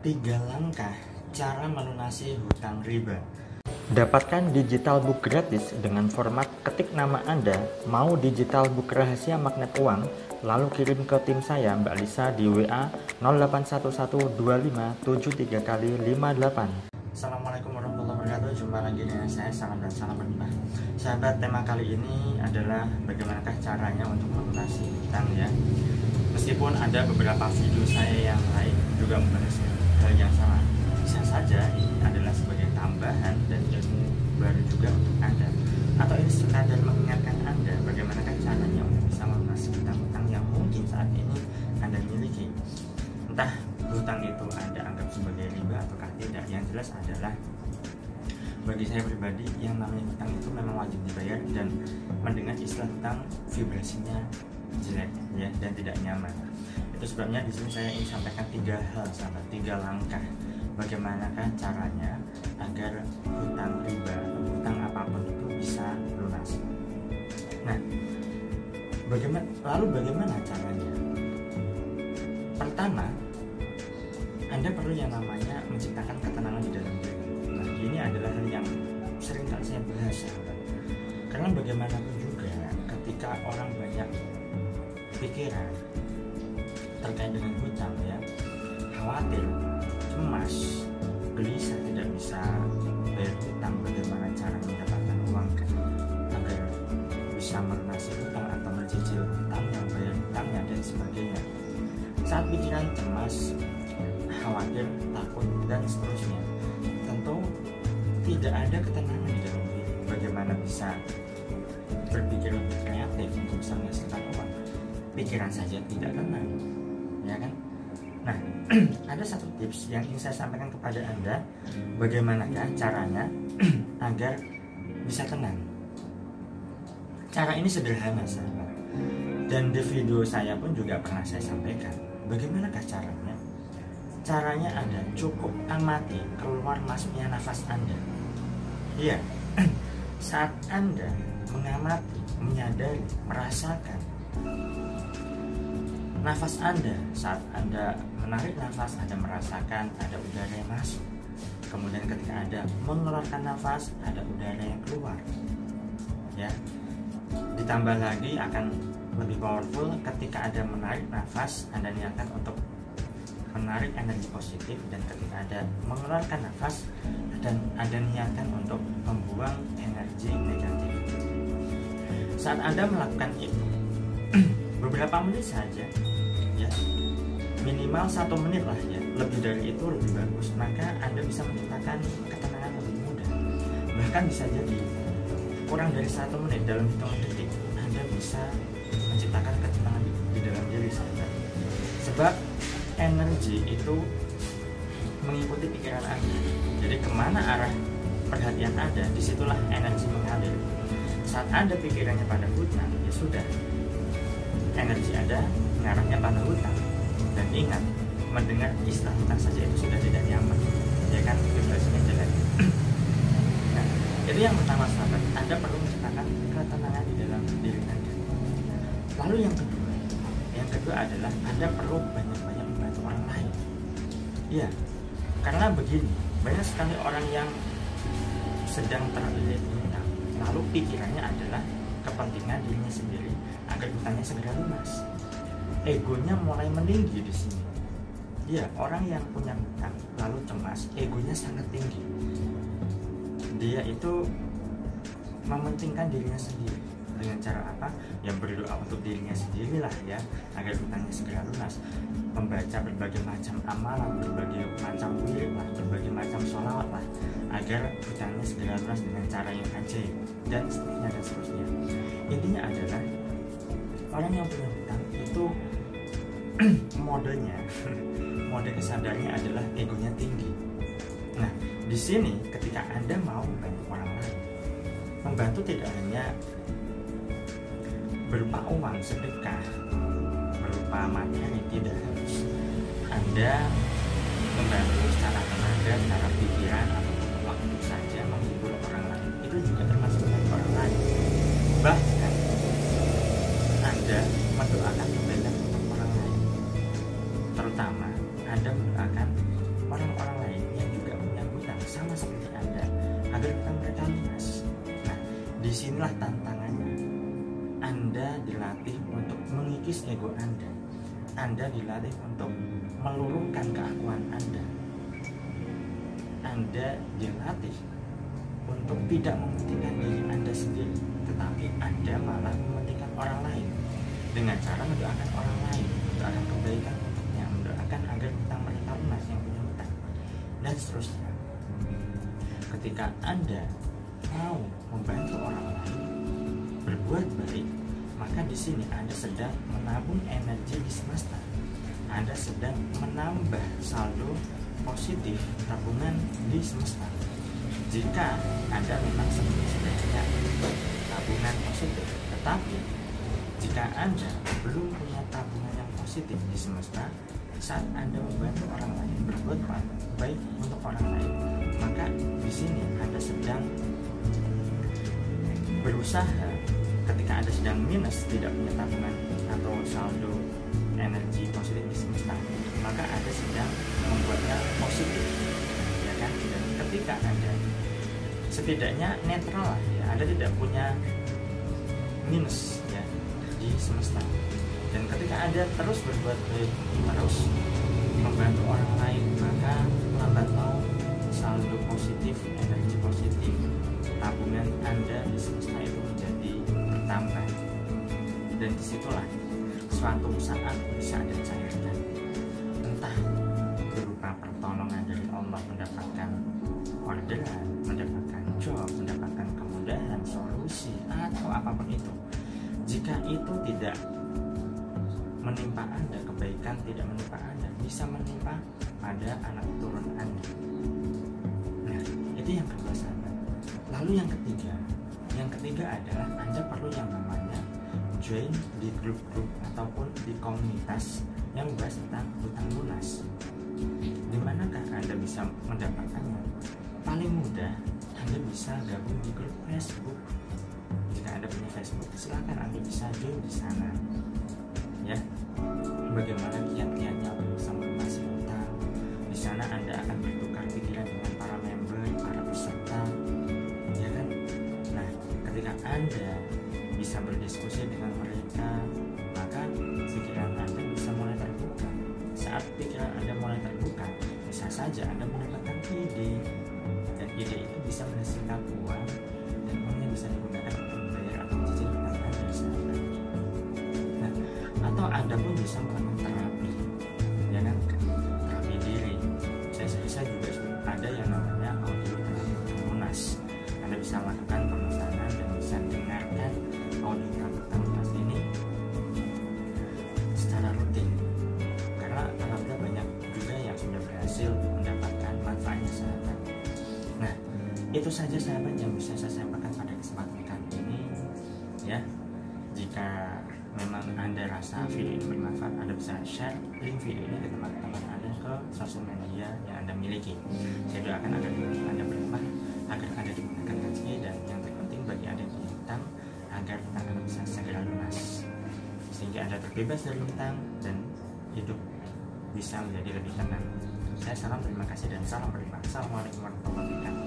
Tiga langkah cara melunasi hutang riba. Dapatkan digital book gratis dengan format ketik nama Anda, mau digital book rahasia magnet uang, lalu kirim ke tim saya Mbak Lisa di WA 08112573 kali 58. Assalamualaikum warahmatullahi wabarakatuh Jumpa lagi dengan saya Salam dan salam berlimpah Sahabat tema kali ini adalah Bagaimanakah caranya untuk melunasi hutang ya Meskipun ada beberapa video saya yang lain Juga membahas hal yang sama Bisa saja ini adalah sebagai tambahan Dan ilmu baru juga untuk Anda. Atau ini sekadar mengingatkan Anda Bagaimanakah caranya untuk bisa melunasi hutang-hutang Yang mungkin saat ini Anda miliki. Entah hutang itu Anda anggap sebagai riba ataukah tidak yang jelas adalah bagi saya pribadi yang namanya hutang itu memang wajib dibayar dan mendengar istilah hutang vibrasinya jelek ya dan tidak nyaman itu sebabnya di sini saya ingin sampaikan tiga hal sahabat tiga langkah bagaimanakah caranya agar hutang riba atau hutang apa pun itu bisa lunas nah bagaimana lalu bagaimana caranya pertama anda perlu yang namanya menciptakan ketenangan di dalam diri. Nah, ini adalah hal yang sering kali saya bahas, sahabat. Karena bagaimanapun juga, ketika orang banyak pikiran terkait dengan hutang, ya, khawatir, cemas, gelisah tidak bisa bayar hutang, bagaimana cara mendapatkan uang agar bisa melunasi hutang atau mencicil hutangnya, bayar hutangnya dan sebagainya. Saat pikiran cemas, khawatir, takut, dan seterusnya. Tentu tidak ada ketenangan di dalam diri. Bagaimana bisa berpikir lebih kreatif untuk bisa menghasilkan uang? Pikiran saja tidak tenang, ya kan? Nah, ada satu tips yang ingin saya sampaikan kepada Anda, bagaimanakah caranya agar bisa tenang. Cara ini sederhana, sahabat. Dan di video saya pun juga pernah saya sampaikan, bagaimanakah caranya Caranya Anda cukup amati keluar masuknya nafas Anda. Iya, saat Anda mengamati, menyadari, merasakan nafas Anda saat Anda menarik nafas Anda merasakan ada udara yang masuk. Kemudian ketika Anda mengeluarkan nafas ada udara yang keluar. Ya. Ditambah lagi akan lebih powerful ketika Anda menarik nafas Anda niatkan untuk menarik energi positif dan ketika ada mengeluarkan nafas dan ada niatan untuk membuang energi negatif. Saat Anda melakukan itu beberapa menit saja ya minimal satu menit lah ya lebih dari itu lebih bagus maka Anda bisa menciptakan ketenangan lebih mudah bahkan bisa jadi kurang dari satu menit dalam hitungan detik Anda bisa menciptakan ketenangan di, dalam diri saja sebab energi itu mengikuti pikiran Anda. Jadi ke mana arah perhatian Anda, di situlah energi mengalir. Saat Anda pikirannya pada hutang, ya sudah. Energi Anda mengarahnya pada hutang. Dan ingat, mendengar istilah hutang saja itu sudah tidak nyaman. Ya kan, vibrasinya jelek. nah, itu yang pertama sahabat, Anda perlu menciptakan ketenangan di dalam diri Anda. Lalu yang kedua, yang kedua adalah Anda perlu banyak-banyak orang lain. Iya, karena begini, banyak sekali orang yang sedang terlilit hutang, lalu pikirannya adalah kepentingan dirinya sendiri agar hutangnya segera lunas. Egonya mulai meninggi di sini. Iya, orang yang punya hutang lalu cemas, egonya sangat tinggi. Dia itu mementingkan dirinya sendiri dengan cara apa yang berdoa untuk dirinya sendiri lah ya agar hutangnya segera lunas membaca berbagai macam amalan berbagai macam wirid lah berbagai macam sholawat lah agar hutangnya segera lunas dengan cara yang ajaib dan seterusnya dan seterusnya. Intinya adalah orang yang punya hutang itu modenya mode kesadarannya adalah egonya tinggi. Nah di sini ketika anda mau membantu orang lain membantu tidak hanya berupa uang sedekah berupa materi tidak anda membantu secara tenaga secara pikiran atau waktu saja menghibur orang lain itu juga termasuk orang lain bahkan anda mendoakan kebaikan untuk orang lain terutama anda mendoakan orang-orang lain yang juga punya hutang sama seperti Anda agar hutang mereka lunas. Nah, di sinilah tantangannya. Anda dilatih untuk mengikis ego Anda. Anda dilatih untuk meluluhkan keakuan Anda. Anda dilatih untuk tidak mementingkan diri Anda sendiri, tetapi Anda malah mementingkan orang lain dengan cara mendoakan orang lain, mendoakan kebaikan untuknya, mendoakan agar hutang mereka lunas yang punya hutang, dan seterusnya. Ketika Anda mau membantu orang lain berbuat baik, maka di sini Anda sedang menabung energi di semesta. Anda sedang menambah saldo positif tabungan di semesta jika Anda memang sebenarnya tabungan positif. Tetapi jika Anda belum punya tabungan yang positif di semesta, saat Anda membantu orang lain berbuat baik untuk orang lain, maka di sini Anda sedang berusaha ketika Anda sedang minus tidak punya tabungan atau saldo energi positif di semesta, maka Anda sedang membuatnya positif, ya kan? Dan ketika Anda setidaknya netral lah ya Anda tidak punya minus ya di semesta dan ketika Anda terus berbuat baik terus membantu orang lain maka lambat mau saldo positif energi positif tabungan Anda di semesta itu menjadi bertambah dan di situlah suatu saat bisa Anda cairkan entah berupa pertolongan dari Allah mendapatkan orderan mendapatkan job, mendapatkan kemudahan, solusi, atau apa pun itu. Jika itu tidak menimpa Anda, kebaikan tidak menimpa Anda, bisa menimpa pada anak turun Anda. Nah, itu yang kedua sahabat. Lalu yang ketiga, yang ketiga adalah Anda perlu yang namanya join di grup-grup ataupun di komunitas yang membahas tentang hutang lunas. Di manakah Anda bisa mendapatkannya? Paling mudah anda bisa gabung di grup Facebook. Jika Anda punya Facebook, silahkan Anda bisa join di sana. Ya, bagaimana kiat-kiatnya untuk bisa melunasi utang. Di sana Anda akan bertukar pikiran dengan para member, Anda bisa berdiskusi dengan mereka, maka pikiran Anda bisa mulai terbuka. Saat pikiran Anda mulai terbuka, bisa saja Anda mendapatkan ide. Dan ide itu bisa menghasilkan uang dan uangnya bisa digunakan untuk membayar atau hutang anda sahabat. Nah atau anda pun bisa melakukan terapi ya kan? Terapi diri. Saya saya juga ada yang namanya audio terapi lunas anda bisa lakukan itu saja sahabat yang bisa saya sampaikan pada kesempatan kali ini. Ya, jika memang anda rasa video ini bermanfaat, anda bisa share link video ini ke teman-teman anda ke sosial media yang anda miliki. Saya doakan agar anda bermanfaat, agar anda digunakan rezeki dan yang terpenting bagi anda yang hutang agar hutang anda bisa segera lunas sehingga anda terbebas dari hutang dan hidup bisa menjadi lebih tenang. Saya salam terima kasih dan salam berterima. Assalamualaikum warahmatullahi wabarakatuh.